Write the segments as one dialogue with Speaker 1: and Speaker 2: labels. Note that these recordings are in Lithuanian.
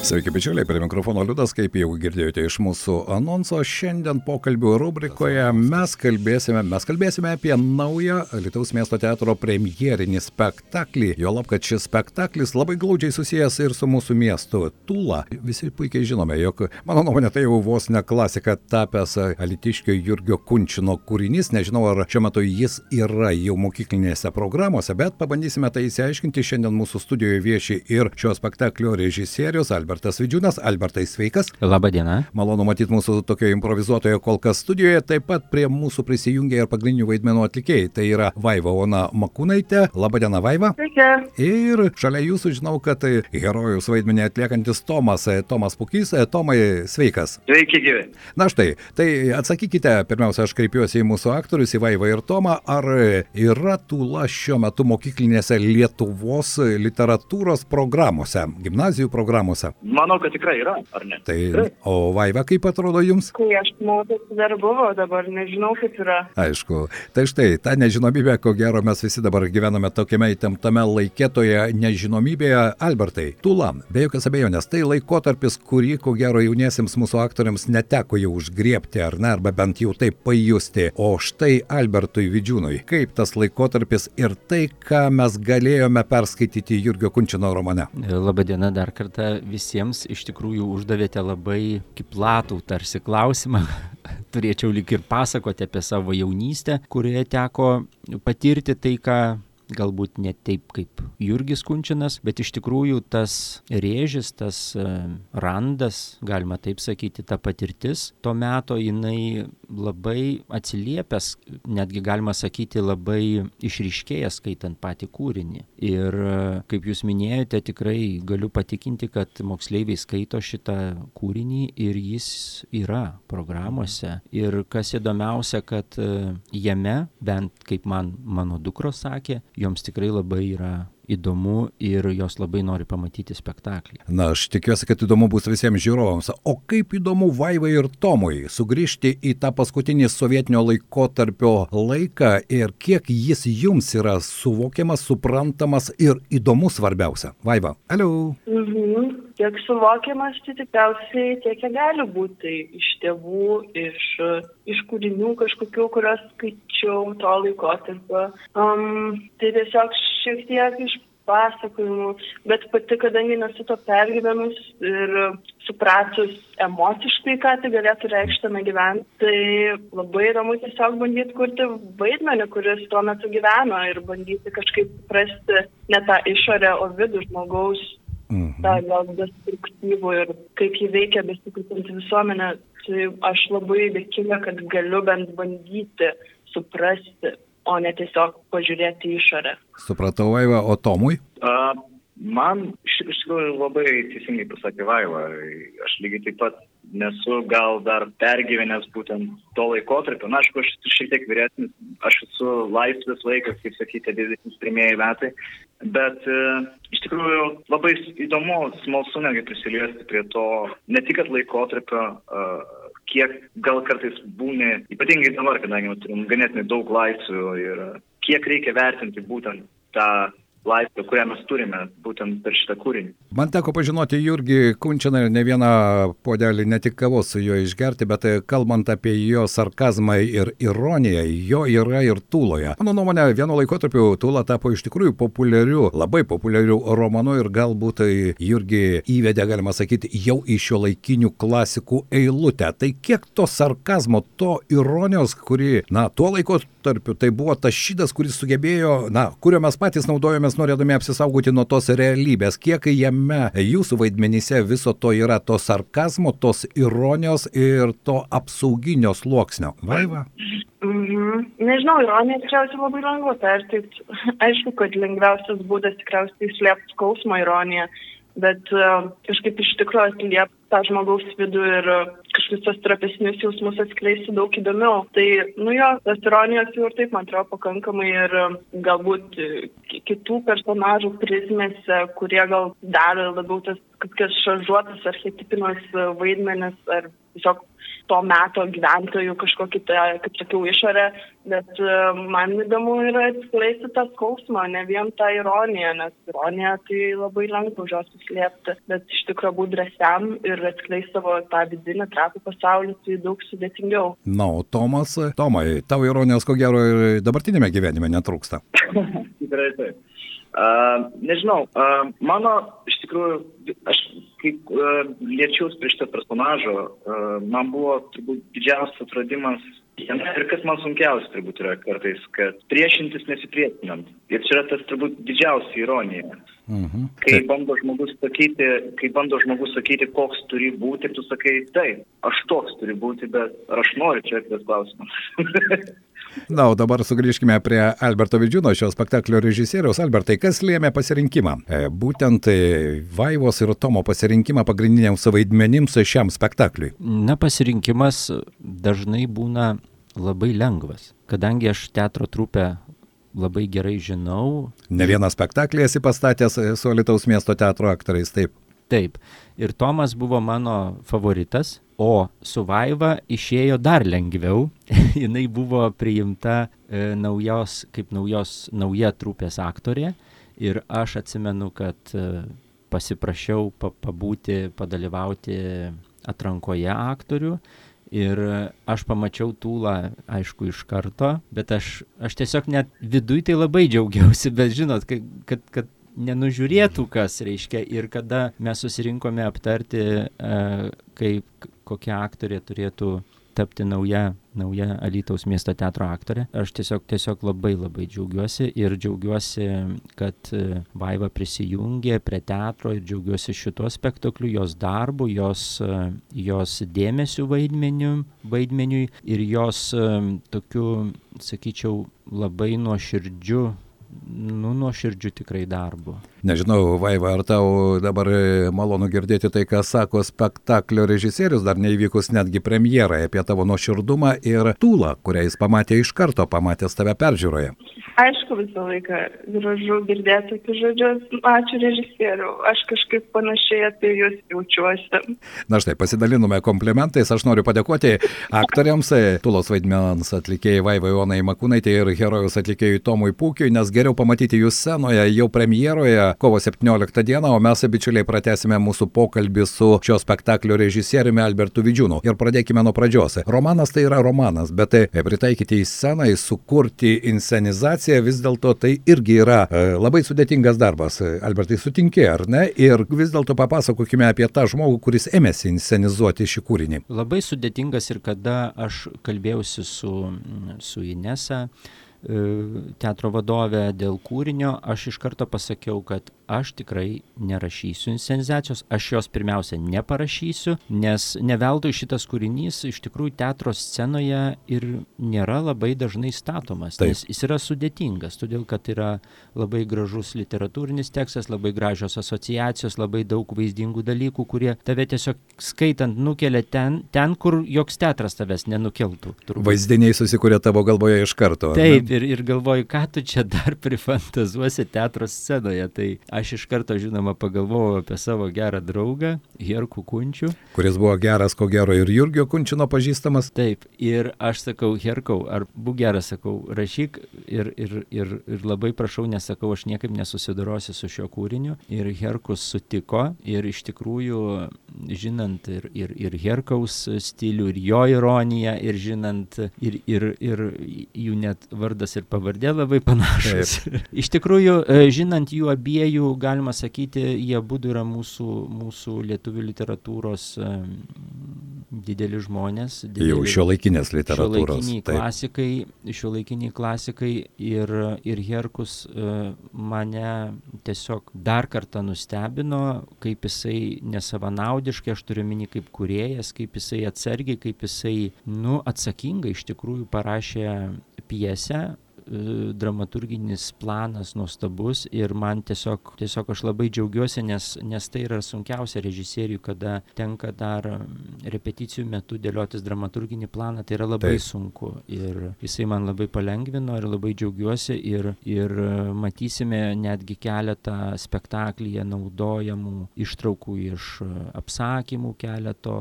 Speaker 1: Sveiki, bičiuliai, prie mikrofono Liudas, kaip jau girdėjote iš mūsų anonso, šiandien pokalbių rubrikoje mes kalbėsime, mes kalbėsime apie naują Lietuvos miesto teatro premjerinį spektaklį. Jo lab, kad šis spektaklis labai glaudžiai susijęs ir su mūsų miestu Tula. Visi puikiai žinome, jog, mano nuomonė, tai jau vos ne klasika tapęs Alitiškio Jurgio Kunčino kūrinys. Nežinau, ar šiuo metu jis yra jau mokyklinėse programuose, bet pabandysime tai įsiaiškinti. Šiandien mūsų studijoje vieši ir šio spektaklio režisierius Albertas. Albertas Vidžiūnas. Albertai, sveikas.
Speaker 2: Labą dieną.
Speaker 1: Malonu matyti mūsų tokioje improvizuotoje kol kas studijoje. Taip pat prie mūsų prisijungia ir pagrindinių vaidmenų atlikėjai. Tai yra Vaiva Ona Makūnaitė. Labą dieną, Vaiva.
Speaker 3: Sveiki.
Speaker 1: Ir šalia jūsų žinau, kad tai herojus vaidmenį atliekantis Tomas, Tomas Pukys. Tomai, sveikas.
Speaker 4: Sveiki, gyvi.
Speaker 1: Na štai, tai atsakykite, pirmiausia, aš kreipiuosi į mūsų aktorius, į Vaivą ir Tomą, ar yra tūla šiuo metu mokyklinėse Lietuvos literatūros programuose, gimnazijų programuose?
Speaker 4: Manau, kad tikrai yra, ar ne?
Speaker 1: Tai, o Vaiva, kaip atrodo jums?
Speaker 3: Kai aš kad dar buvo, dabar nežinau, kaip yra.
Speaker 1: Aišku, tai štai, tą nežinomybę, ko gero mes visi dabar gyvename tokiame įtemptame laikėtoje nežinomybėje, Albertai, Tula, be jokios abejonės, tai laikotarpis, kurį, ko gero, jauniesiems mūsų aktoriams neteko jau užgriepti, ar ne, arba bent jau taip pajusti. O štai Albertui Vidžiūnui, kaip tas laikotarpis ir tai, ką mes galėjome perskaityti Jurgio Kunčino romane.
Speaker 2: Labadiena dar kartą visiems iš tikrųjų uždavėte labai platų tarsi klausimą. Turėčiau lik ir pasakoti apie savo jaunystę, kurioje teko patirti tai, ką galbūt ne taip kaip Jurgis Kunčinas, bet iš tikrųjų tas rėžis, tas randas, galima taip sakyti, ta patirtis to meto jinai labai atsiliepęs, netgi galima sakyti labai išryškėjęs skaitant patį kūrinį. Ir kaip jūs minėjote, tikrai galiu patikinti, kad moksleiviai skaito šitą kūrinį ir jis yra programuose. Ir kas įdomiausia, kad jame, bent kaip man mano dukros sakė, joms tikrai labai yra įdomu ir jos labai nori pamatyti spektaklį.
Speaker 1: Na, aš tikiuosi, kad įdomu bus visiems žiūrovams. O kaip įdomu Vaivai ir Tomui sugrįžti į tą paskutinį sovietinio laikotarpio laiką ir kiek jis jums yra suvokiamas, suprantamas ir įdomus svarbiausia. Vaiva, aliu.
Speaker 3: Mhm. Tiek suvokiamas, tai tikriausiai tiek, gali būti tai iš tėvų, iš, iš kūrinių kažkokių, kuriuos skaičiau to laikotarpio. Um, tai tiesiog šiek tiek iš pasakojimų, bet pati, kadangi nesu to pergyvenus ir supratus emociškai, ką tai galėtų reikšti tame gyventi, tai labai įdomu tiesiog bandyti kurti vaidmenį, kuris tuo metu gyveno ir bandyti kažkaip suprasti ne tą išorę, o vidų žmogaus, mhm. tą gal destruktyvų ir kaip jį veikia besikūtinti visuomenę. Tai aš labai dėkinga, kad galiu bent bandyti suprasti o ne tiesiog pažiūrėti išorę.
Speaker 1: Supratau, Vaiva, o Tomui?
Speaker 4: Uh, man iš tikrųjų labai teisingai pasakė Vaiva. Aš lygiai taip pat nesu gal dar pergyvenęs būtent to laikotarpio. Na, aišku, aš esu šiek tiek vyresnis, aš esu laisvės laikas, kaip sakyti, 21 metai. Bet e, iš tikrųjų labai įdomu, smalsu netgi prisiliesti prie to, ne tik laikotarpio, e, kiek gal kartais būni, ypatingai dabar, kadangi turim ganėtinai daug laisvių ir kiek reikia vertinti būtent tą laisvę, kurią mes turime būtent per šitą kūrinį.
Speaker 1: Man teko pažinoti Jurgį Kunčiną ir ne vieną podelį, ne tik kavos su juo išgerti, bet kalbant apie jo sarkazmą ir ironiją, jo yra ir Tūloje. Mano nuomonė, vienu laikotarpiu Tūla tapo iš tikrųjų populiariu, labai populiariu romanu ir galbūt Jurgį įvedė, galima sakyti, jau į šio laikinių klasikų eilutę. Tai kiek to sarkazmo, to ironijos, kuri, na, tuo laikotarpiu tai buvo tas šydas, kuris sugebėjo, na, kurio mes patys naudojame mes norėdami apsisaugoti nuo tos realybės, kiek jame jūsų vaidmenyse viso to yra to sarkazmo, tos ironijos ir to apsauginio sluoksnio. Vaiva?
Speaker 3: Mhm. Nežinau, ironija tikriausiai labai lengva perteikti. Aišku, kad lengviausias būdas tikriausiai slėpti skausmo ironiją, bet uh, kažkaip iš tikrųjų atliepti tą žmogaus vidų ir kažkokius tos trapesnius jausmus atskleisti daug įdomiau. Tai, nu jo, tas ironijos jau ir taip, man atrodo, pakankamai ir galbūt kitų personažų prizmėse, kurie gal daro labiau tas kokias šaržuotas archetipinas vaidmenis ar tiesiog to meto gyventojų kažkokį, tą, kaip sakiau, išorę, bet e, man įdomu yra atskleisti tą skausmą, ne vien tą ironiją, nes ironija tai labai lengva už jos suslėpti, bet iš tikrųjų būti drąsiam ir atskleisti savo tą vidinį trapų pasaulį tai daug sudėtingiau.
Speaker 1: Na, o Tomas, Tomai, tavo ironijos ko gero ir dabartinėme gyvenime netrūksta.
Speaker 4: Tikrai taip. Uh, nežinau, uh, mano iš tikrųjų, aš kaip uh, liečiaus prie šito personažo, uh, man buvo turbūt didžiausias atradimas ir kas man sunkiausia turbūt yra kartais, kad priešintis nesipriešinant. Ir čia yra tas turbūt didžiausia ironija. Mhm. Kai bando žmogus sakyti, kai bando žmogus sakyti, koks turi būti, tu sakai, taip, aš toks turi būti, bet ar aš noriu, čia yra klausimas.
Speaker 1: Na, o dabar sugrįžkime prie Alberto Vidžiūno, šio spektaklio režisieriaus. Albertai, kas lėmė pasirinkimą? E, būtent e, Vaivos ir Tomo pasirinkimą pagrindiniams vaidmenims šiam spektakliui.
Speaker 2: Na, pasirinkimas dažnai būna labai lengvas, kadangi aš teatro trupę labai gerai žinau.
Speaker 1: Ne vieną spektaklį esi pastatęs su Alitaus miesto teatro aktoriais, taip.
Speaker 2: Taip. Ir Tomas buvo mano favoritas, o su Vaiva išėjo dar lengviau. Jinai buvo priimta e, naujos, kaip naujos, nauja trupės aktorė. Ir aš atsimenu, kad e, pasiprašiau pa, pabūti, padalyvauti atrankoje aktorių. Ir aš pamačiau tūlą, aišku, iš karto, bet aš, aš tiesiog net viduje tai labai džiaugiausi, bet žinot, kad, kad, kad nenužiūrėtų kas, reiškia, ir kada mes susirinkome aptarti, e, kaip kokia aktorė turėtų tapti nauja, nauja Alytaus miesto teatro aktorė. Aš tiesiog, tiesiog labai labai džiaugiuosi ir džiaugiuosi, kad e, Vaiva prisijungė prie teatro ir džiaugiuosi šituo spektakliu, jos darbu, jos, e, jos dėmesiu vaidmeniu, vaidmeniui ir jos tokiu, sakyčiau, labai nuoširdžiu nu, nuoširdžiu tikrai darbu.
Speaker 1: Nežinau, Vaiva, ar tau dabar malonu girdėti tai, ką sako spektaklio režisierius, dar neįvykus netgi premjerai apie tavo nuoširdumą ir tūlą, kurią jis pamatė iš karto, pamatęs tave peržiūroje.
Speaker 3: Aišku, visą laiką gražu girdėti tokius žodžius. Ačiū režisieriu, aš kažkaip panašiai apie jūs jaučiuosi.
Speaker 1: Na štai, pasidalinome komplimentais, aš noriu padėkoti aktoriams, Tulos vaidmens atlikėjai Vaivai Onai Makūnaitė ir herojus atlikėjai Tomui Pūkiui, nes geriau pamatyti jūs scenoje jau premjeroje kovo 17 dieną, o mes bičiuliai pratęsime mūsų pokalbį su šio spektaklio režisieriumi Albertu Vidžiūnu. Ir pradėkime nuo pradžios. Romanas tai yra romanas, bet tai pritaikyti į sceną, sukurti inscenizaciją vis dėlto tai irgi yra e, labai sudėtingas darbas. Albertai, sutinki, ar ne? Ir vis dėlto papasakokime apie tą žmogų, kuris ėmėsi inscenizuoti šį kūrinį.
Speaker 2: Labai sudėtingas ir kada aš kalbėjausi su, su Inesa, e, teatro vadovė dėl kūrinio, aš iš karto pasakiau, kad aš tikrai nerašysiu inscenizacijos, aš jos pirmiausia neparašysiu, nes neveltui šitas kūrinys iš tikrųjų teatro scenoje ir nėra labai dažnai statomas, Taip. nes jis yra sudėtingas, todėl kad yra labai gražus literatūrinis tekstas, labai gražios asociacijos, labai daug vaizdingų dalykų, kurie tave tiesiog skaitant nukelia ten, ten kur joks teatras tavęs nenukeltų.
Speaker 1: Turbūt. Vaizdiniai susikūrė tavo galvoje iš karto.
Speaker 2: Taip, ir, ir galvoju, ką tu čia dar prifantazuosi teatro scenoje. Tai aš iš karto, žinoma, pagalvojau apie savo gerą draugą, Herkų Kunčių.
Speaker 1: Kuris buvo geras, ko gero, ir Jurgio Kunčino pažįstamas.
Speaker 2: Taip, ir aš sakau, Herkau, ar būk geras, sakau, rašyk ir, ir, ir, ir labai prašau, nesakau, aš niekaip nesusidorosiu su šiuo kūriniu. Ir Herkus sutiko ir iš tikrųjų, žinant ir, ir, ir Herkaus stilių, ir jo ironiją, ir žinant, ir, ir, ir jų net vardas ir pavardė labai panašus. iš tikrųjų, e, žinant jų abiejų galima sakyti, jie būdų yra mūsų, mūsų lietuvių literatūros dideli žmonės. Dideli,
Speaker 1: Jau šio laikinės literatūros.
Speaker 2: Šio laikiniai klasikai, šio laikiniai klasikai ir, ir Herkus e, mane tiesiog dar kartą nustebino, kaip jisai nesavanaudiškai, aš turiu minį kaip kuriejas, kaip jisai atsargiai, kaip jisai, nu, atsakingai iš tikrųjų parašė pjesę, dramaturginis planas nuostabus ir man tiesiog, tiesiog aš labai džiaugiuosi, nes, nes tai yra sunkiausia režisieriui, kada tenka dar repeticijų metu dėliotis dramaturginį planą, tai yra labai Taip. sunku. Ir jisai man labai palengvino ir labai džiaugiuosi ir, ir matysime netgi keletą spektaklyje naudojamų ištraukų iš apsakymų keleto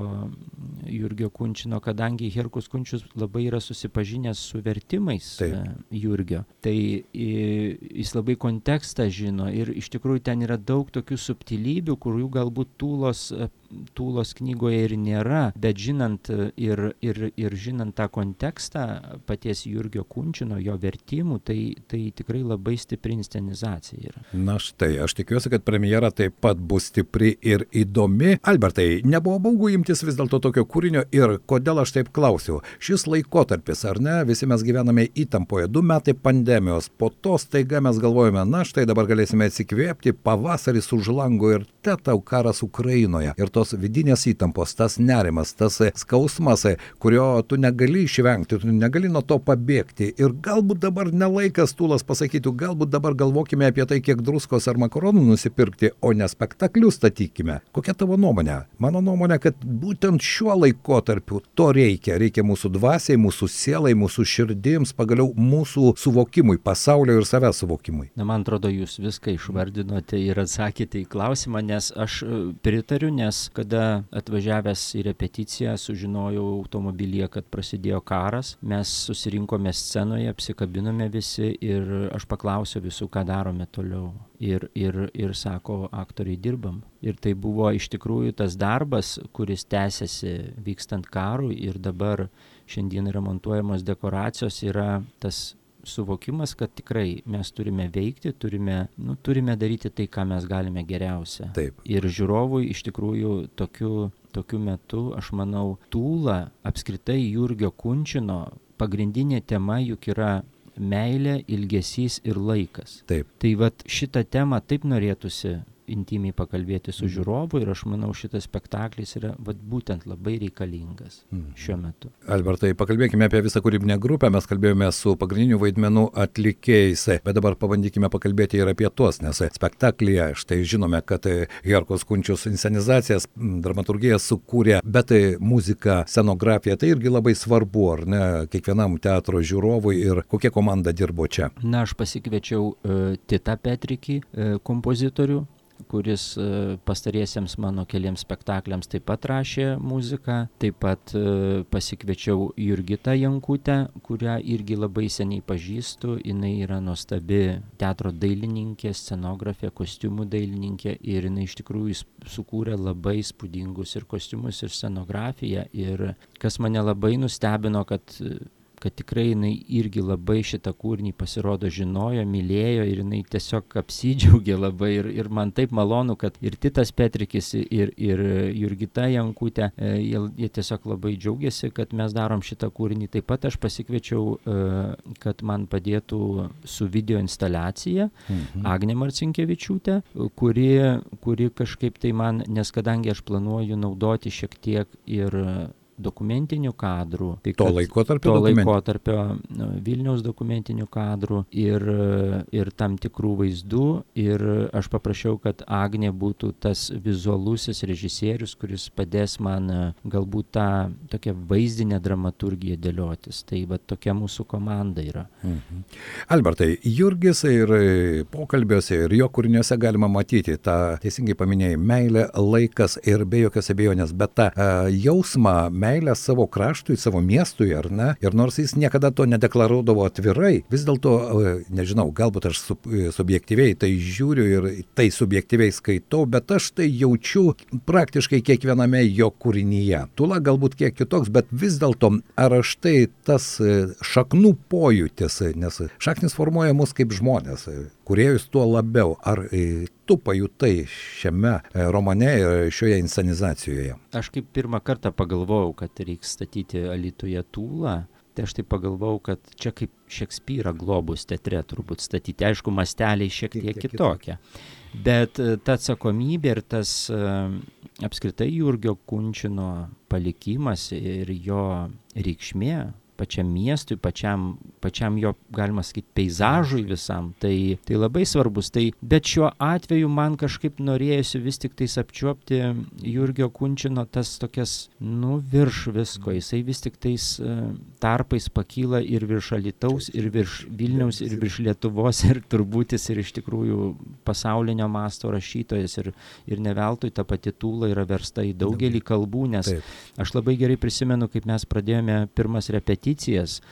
Speaker 2: Jurgio Kunčino, kadangi Herkus Kunčius labai yra susipažinęs su vertimais Taip. E, Jurgio. Tai jis labai kontekstą žino ir iš tikrųjų ten yra daug tokių subtilybių, kurių galbūt tūlos Tūlos knygoje ir nėra, bet žinant ir, ir, ir žinant tą kontekstą paties Jurgio Kunčino, jo vertimų, tai, tai tikrai labai stipri inscenizacija yra.
Speaker 1: Na štai, aš tikiuosi, kad premjera taip pat bus stipri ir įdomi. Albertai, nebuvo baugu imtis vis dėlto tokio kūrinio ir kodėl aš taip klausiu. Šis laikotarpis, ar ne, visi mes gyvename įtampoje, du metai pandemijos, po to staiga mes galvojame, na štai dabar galėsime atsikvėpti, pavasaris už lango ir te tau karas Ukrainoje. Ir tos vidinės įtampos, tas nerimas, tas skausmas, kurio tu negali išvengti, tu negali nuo to pabėgti. Ir galbūt dabar nelaikas tūlas pasakytų, galbūt dabar galvokime apie tai, kiek druskos ar makaronų nusipirkti, o ne spektaklius statykime. Kokia tavo nuomonė? Mano nuomonė, kad būtent šiuo laikotarpiu to reikia. Reikia mūsų dvasiai, mūsų sielai, mūsų širdims, pagaliau mūsų suvokimui, pasaulio ir savęs suvokimui.
Speaker 2: Na, man atrodo, jūs viską išvardinote ir atsakėte į klausimą, nes aš pritariu, nes kada atvažiavęs į repeticiją sužinojau automobilyje, kad prasidėjo karas, mes susirinkome scenoje, apsikabinome visi ir aš paklausiau visų, ką darome toliau. Ir, ir, ir sako, aktoriai dirbam. Ir tai buvo iš tikrųjų tas darbas, kuris tęsiasi vykstant karui ir dabar šiandien remontuojamos dekoracijos yra tas suvokimas, kad tikrai mes turime veikti, turime, nu, turime daryti tai, ką mes galime geriausia.
Speaker 1: Taip.
Speaker 2: Ir žiūrovui iš tikrųjų tokiu, tokiu metu, aš manau, tūla apskritai Jurgio Kunčino pagrindinė tema juk yra meilė, ilgesys ir laikas.
Speaker 1: Taip.
Speaker 2: Tai vad šitą temą taip norėtųsi intymiai pakalbėti su mhm. žiūrovu ir aš manau šitas spektaklis yra vat, būtent labai reikalingas mhm. šiuo metu.
Speaker 1: Albertai, pakalbėkime apie visą kūrybinę grupę, mes kalbėjome su pagrindiniu vaidmenu atlikėjais, bet dabar pabandykime pakalbėti ir apie tuos, nes spektaklyje štai žinome, kad Herkos Kunčius inscenizacijas, dramaturgiją sukūrė, bet muzika, scenografija tai irgi labai svarbu, ar ne, kiekvienam teatro žiūrovui ir kokia komanda dirbo čia.
Speaker 2: Na, aš pasikviečiau uh, Titą Petrikį, uh, kompozitorių, kuris e, pastariesiems mano keliems spektakliams taip pat rašė muziką. Taip pat e, pasikviečiau Jurgitą Jankutę, kurią irgi labai seniai pažįstu. Jis yra nuostabi teatro dailininkė, scenografė, kostiumų dailininkė ir jinai iš tikrųjų sukūrė labai spūdingus ir kostiumus, ir scenografiją. Ir kas mane labai nustebino, kad kad tikrai jinai irgi labai šitą kūrinį pasirodo žinojo, mylėjo ir jinai tiesiog apsidžiaugė labai ir, ir man taip malonu, kad ir Titas Petrikis, ir, ir Jurgita Jankutė, e, jie, jie tiesiog labai džiaugiasi, kad mes darom šitą kūrinį. Taip pat aš pasikviečiau, e, kad man padėtų su video instaliacija mhm. Agnė Marcinkievičiūtė, kuri, kuri kažkaip tai man, nes kadangi aš planuoju naudoti šiek tiek ir dokumentinių kadrų.
Speaker 1: Tai to laikotarpio?
Speaker 2: To laikotarpio nu, Vilniaus dokumentinių kadrų ir, ir tam tikrų vaizdų. Ir aš paprašiau, kad Agnė būtų tas vizualusis režisierius, kuris padės man e, galbūt tą tokią vaizdinę dramaturgiją dėliotis. Tai va tokia mūsų komanda yra. Mhm.
Speaker 1: Albertai, Jurgis ir pokalbiuose ir jo kūriniuose galima matyti tą, teisingai paminėjai, meilę, laikas ir be jokios abejonės, bet tą uh, jausmą, meilę, meilę savo kraštui, savo miestui, ar ne? Ir nors jis niekada to nedeklaruodavo atvirai, vis dėlto, e, nežinau, galbūt aš sub, e, subjektyviai tai žiūriu ir tai subjektyviai skaitau, bet aš tai jaučiu praktiškai kiekviename jo kūrinyje. Tula galbūt kiek kitoks, bet vis dėlto ar aš tai tas e, šaknų pojūtis, nes šaknis formuoja mus kaip žmonės, kuriejus tuo labiau. Ar tu pajutai šiame e, romane ir šioje inscenizacijoje?
Speaker 2: Aš kaip pirmą kartą pagalvojau, kad reiks statyti Alituje tūlą. Tai aš tai pagalvojau, kad čia kaip Šekspyrą globus teatre turbūt statyti. Aišku, masteliai šiek tiek kitokie. Bet e, ta atsakomybė ir tas e, apskritai Jurgio Kunčino palikimas ir jo reikšmė pačiam miestui, pačiam, pačiam jo, galima sakyti, peizažui visam. Tai, tai labai svarbus. Tai, bet šiuo atveju man kažkaip norėjusi vis tik tais apčiuopti Jurgio Kunčino tas tokias, nu, virš visko. Jisai vis tik tais uh, tarpais pakyla ir virš Alitaus, ir virš Vilniaus, ir virš Lietuvos, ir turbūt jis ir iš tikrųjų pasaulinio masto rašytojas. Ir, ir ne veltui ta pati tūla yra versta į daugelį kalbų, nes Taip. aš labai gerai prisimenu, kaip mes pradėjome pirmas repeticijas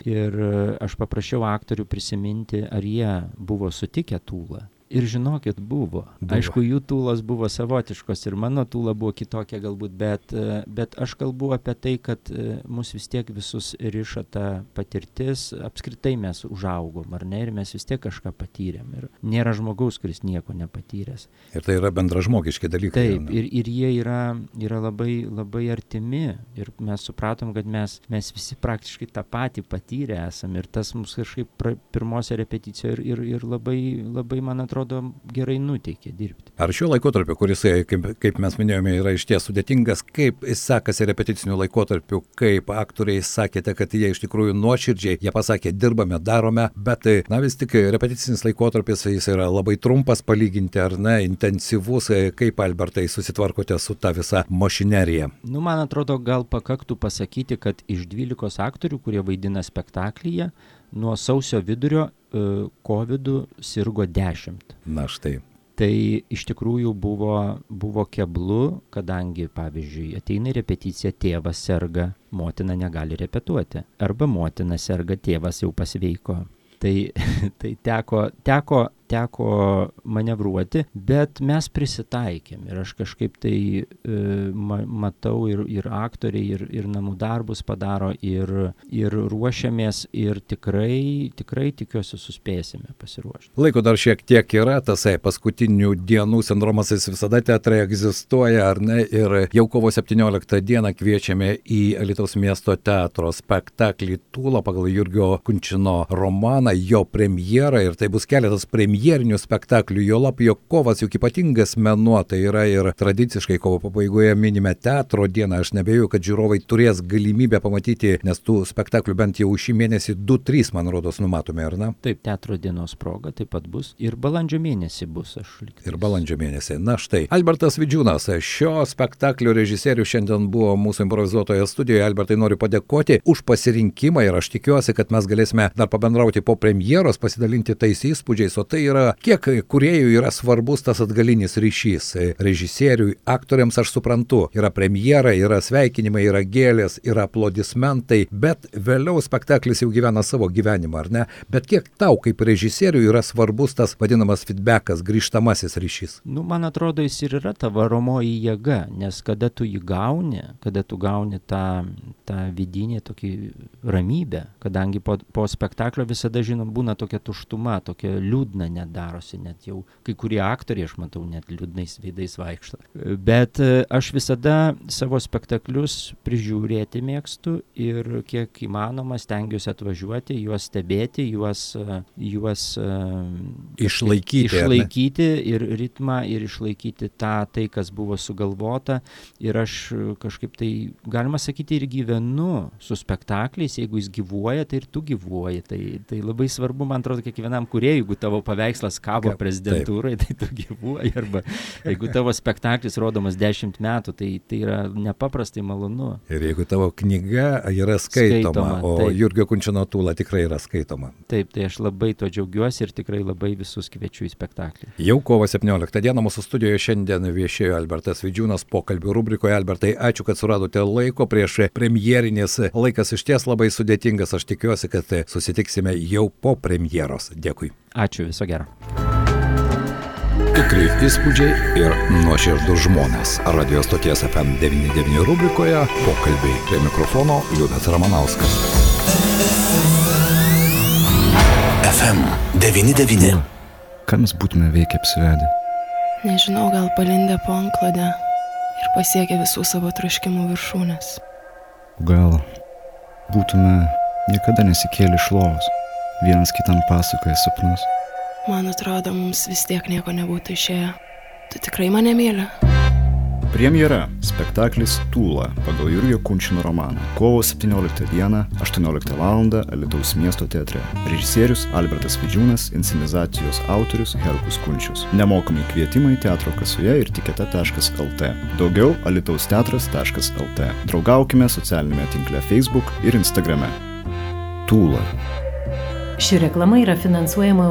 Speaker 2: ir aš paprašiau aktorių prisiminti, ar jie buvo sutikę tūlą. Ir žinokit, buvo. buvo. Aišku, jų tūlos buvo savotiškos ir mano tūla buvo kitokia galbūt, bet, e, bet aš kalbu apie tai, kad e, mus vis tiek visus riša ta patirtis, apskritai mes užaugom, ar ne, ir mes vis tiek kažką patyrėm. Ir nėra žmogaus, kuris nieko nepatyręs.
Speaker 1: Ir tai yra bendražmogiški dalykai.
Speaker 2: Taip, ir, ir jie yra, yra labai, labai artimi. Ir mes supratom, kad mes, mes visi praktiškai tą patį patyrę esame. Ir tas mums kažkaip pirmose repeticijoje ir, ir, ir labai, labai, man atrodo, atrodo gerai nuteikia dirbti.
Speaker 1: Ar šiuo laikotarpiu, kuris, kaip, kaip mes minėjome, yra iš ties sudėtingas, kaip sekasi repeticiniu laikotarpiu, kaip aktoriai sakėte, kad jie iš tikrųjų nuoširdžiai, jie pasakė, dirbame, darome, bet na vis tik repeticinis laikotarpis jis yra labai trumpas palyginti, ar ne, intensyvus, kaip Albertai susitvarkote su ta visa mašinerija.
Speaker 2: Nu, man atrodo, gal pakaktų pasakyti, kad iš 12 aktorių, kurie vaidina spektaklyje, nuo sausio vidurio COVID sirgo 10.
Speaker 1: Na štai.
Speaker 2: Tai iš tikrųjų buvo, buvo keblu, kadangi, pavyzdžiui, ateina į repeticiją, tėvas serga, motina negali repetuoti. Arba motina serga, tėvas jau pasveiko. Tai, tai teko, teko teko manevruoti, bet mes prisitaikėm ir aš kažkaip tai e, ma, matau ir, ir aktoriai, ir, ir namų darbus padaro, ir, ir ruošiamės ir tikrai, tikrai tikiuosi suspėsime pasiruošti.
Speaker 1: Laiko dar šiek tiek yra, tasai paskutinių dienų sindromas jis visada teatrai egzistuoja, ar ne? Ir jau kovo 17 dieną kviečiame į Alitaus miesto teatro spektaklį Tūla pagal Jurgio Kunčino romaną, jo premjerą ir tai bus keletas premjerų premjerinių spektaklių, jo lab jo kovas juk ypatingas menuo, tai yra ir tradiciškai kovo pabaigoje minime teatro dieną, aš nebejoju, kad žiūrovai turės galimybę pamatyti, nes tų spektaklių bent jau šį mėnesį 2-3, man rodos, numatome, ar ne?
Speaker 2: Taip, teatro dienos proga taip pat bus ir balandžio mėnesį bus, aš liktais.
Speaker 1: Ir balandžio mėnesį. Na štai, Albertas Vidžiūnas, šio spektaklio režisierius šiandien buvo mūsų improvizuotoje studijoje. Albertai noriu padėkoti už pasirinkimą ir aš tikiuosi, kad mes galėsime dar pabendrauti po premjeros, pasidalinti tais įspūdžiais, o tai yra, kiek kuriejų yra svarbus tas atgalinis ryšys. Režisieriui, aktoriams aš suprantu, yra premjera, yra sveikinimai, yra gėlės, yra aplodismentai, bet vėliau spektaklis jau gyvena savo gyvenimą, ar ne? Bet kiek tau kaip režisieriui yra svarbus tas vadinamas feedbackas, grįžtamasis ryšys?
Speaker 2: Nu, man atrodo, jis ir yra ta varomoji jėga, nes kada tu jį gauni, kada tu gauni tą, tą vidinį tokį ramybę, kadangi po, po spektaklio visada, žinom, būna tokia tuštuma, tokia liūdna net darosi, net jau kai kurie aktoriai, aš matau, net liūdnais veidais vaikšto. Bet e, aš visada savo spektaklius prižiūrėti mėgstu ir kiek įmanoma stengiuosi atvažiuoti, juos stebėti, juos, e, juos
Speaker 1: e, išlaikyti.
Speaker 2: Išlaikyti ir ritmą, ir išlaikyti tą, tai, kas buvo sugalvota. Ir aš kažkaip tai, galima sakyti, ir gyvenu su spektakliais, jeigu jis gyvuoja, tai ir tu gyvuoji. Tai, tai labai svarbu, man atrodo, kiekvienam kuriejui, jeigu tavo paveikslas paveikslas kabo prezidentūrai, tai tu gyvuoji, arba jeigu tavo spektaklis rodomas dešimt metų, tai tai yra nepaprastai malonu.
Speaker 1: Ir jeigu tavo knyga yra skaitoma, skaitoma o taip. Jurgio Kunčino tūla tikrai yra skaitoma.
Speaker 2: Taip, tai aš labai to džiaugiuosi ir tikrai labai visus kviečiu į spektaklį.
Speaker 1: Jau kovo 17 dieną mūsų studijoje šiandien viešėjo Albertas Vidžiūnas pokalbių rubrikoje. Albertai, ačiū, kad suradote laiko prieš premjerinės. Laikas iš ties labai sudėtingas, aš tikiuosi, kad susitiksime jau po premjeros. Dėkui.
Speaker 2: Ačiū, viso gero.
Speaker 1: Tikrai įspūdžiai ir nuoširdus žmonės. Radio stoties FM99 rubrikoje pokalbiai prie mikrofono Liudas Ramanauskas.
Speaker 5: FM99. Ką mes būtume veikę apsivedę?
Speaker 6: Nežinau, gal palindę po anklodę ir pasiekę visų savo troškimų viršūnės.
Speaker 5: Gal būtume niekada nesikėlę iš lovos vienas kitam pasakoja sapnus.
Speaker 6: Man atrodo, mums vis tiek nieko nebūtų išėję. Tu tikrai mane myli?
Speaker 5: Premjera - spektaklis Tūla pagal Jurgio Kunčino romaną. Kovo 17 dieną, 18 val. Alitaus miesto teatre. Režisierius Albertas Vidžiūnas, inscenizacijos autorius Herkus Kunčius. Nemokami kvietimai teatro kasoje ir tikete.lt. Daugiau alitaus-teatras.lt. Draugaukime socialinėme tinkle Facebook ir Instagrame. Tūla.
Speaker 7: Ši reklama yra finansuojama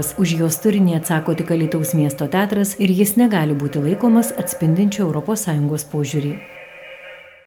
Speaker 7: ES, už jos turinį atsako tik Alitaus miesto teatras ir jis negali būti laikomas atspindinčiu ES požiūrį.